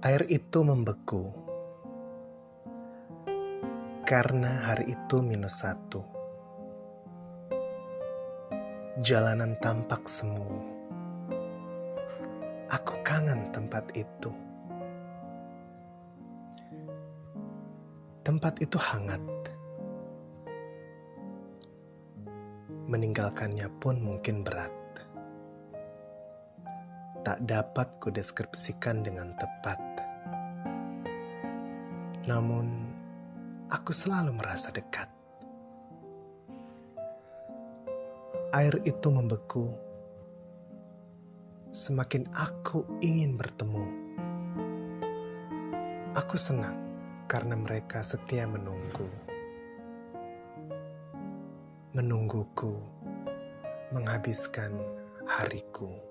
Air itu membeku karena hari itu minus satu. Jalanan tampak semu. Aku kangen tempat itu. Tempat itu hangat. Meninggalkannya pun mungkin berat tak dapat kudeskripsikan dengan tepat. Namun, aku selalu merasa dekat. Air itu membeku. Semakin aku ingin bertemu. Aku senang karena mereka setia menunggu. Menungguku menghabiskan hariku.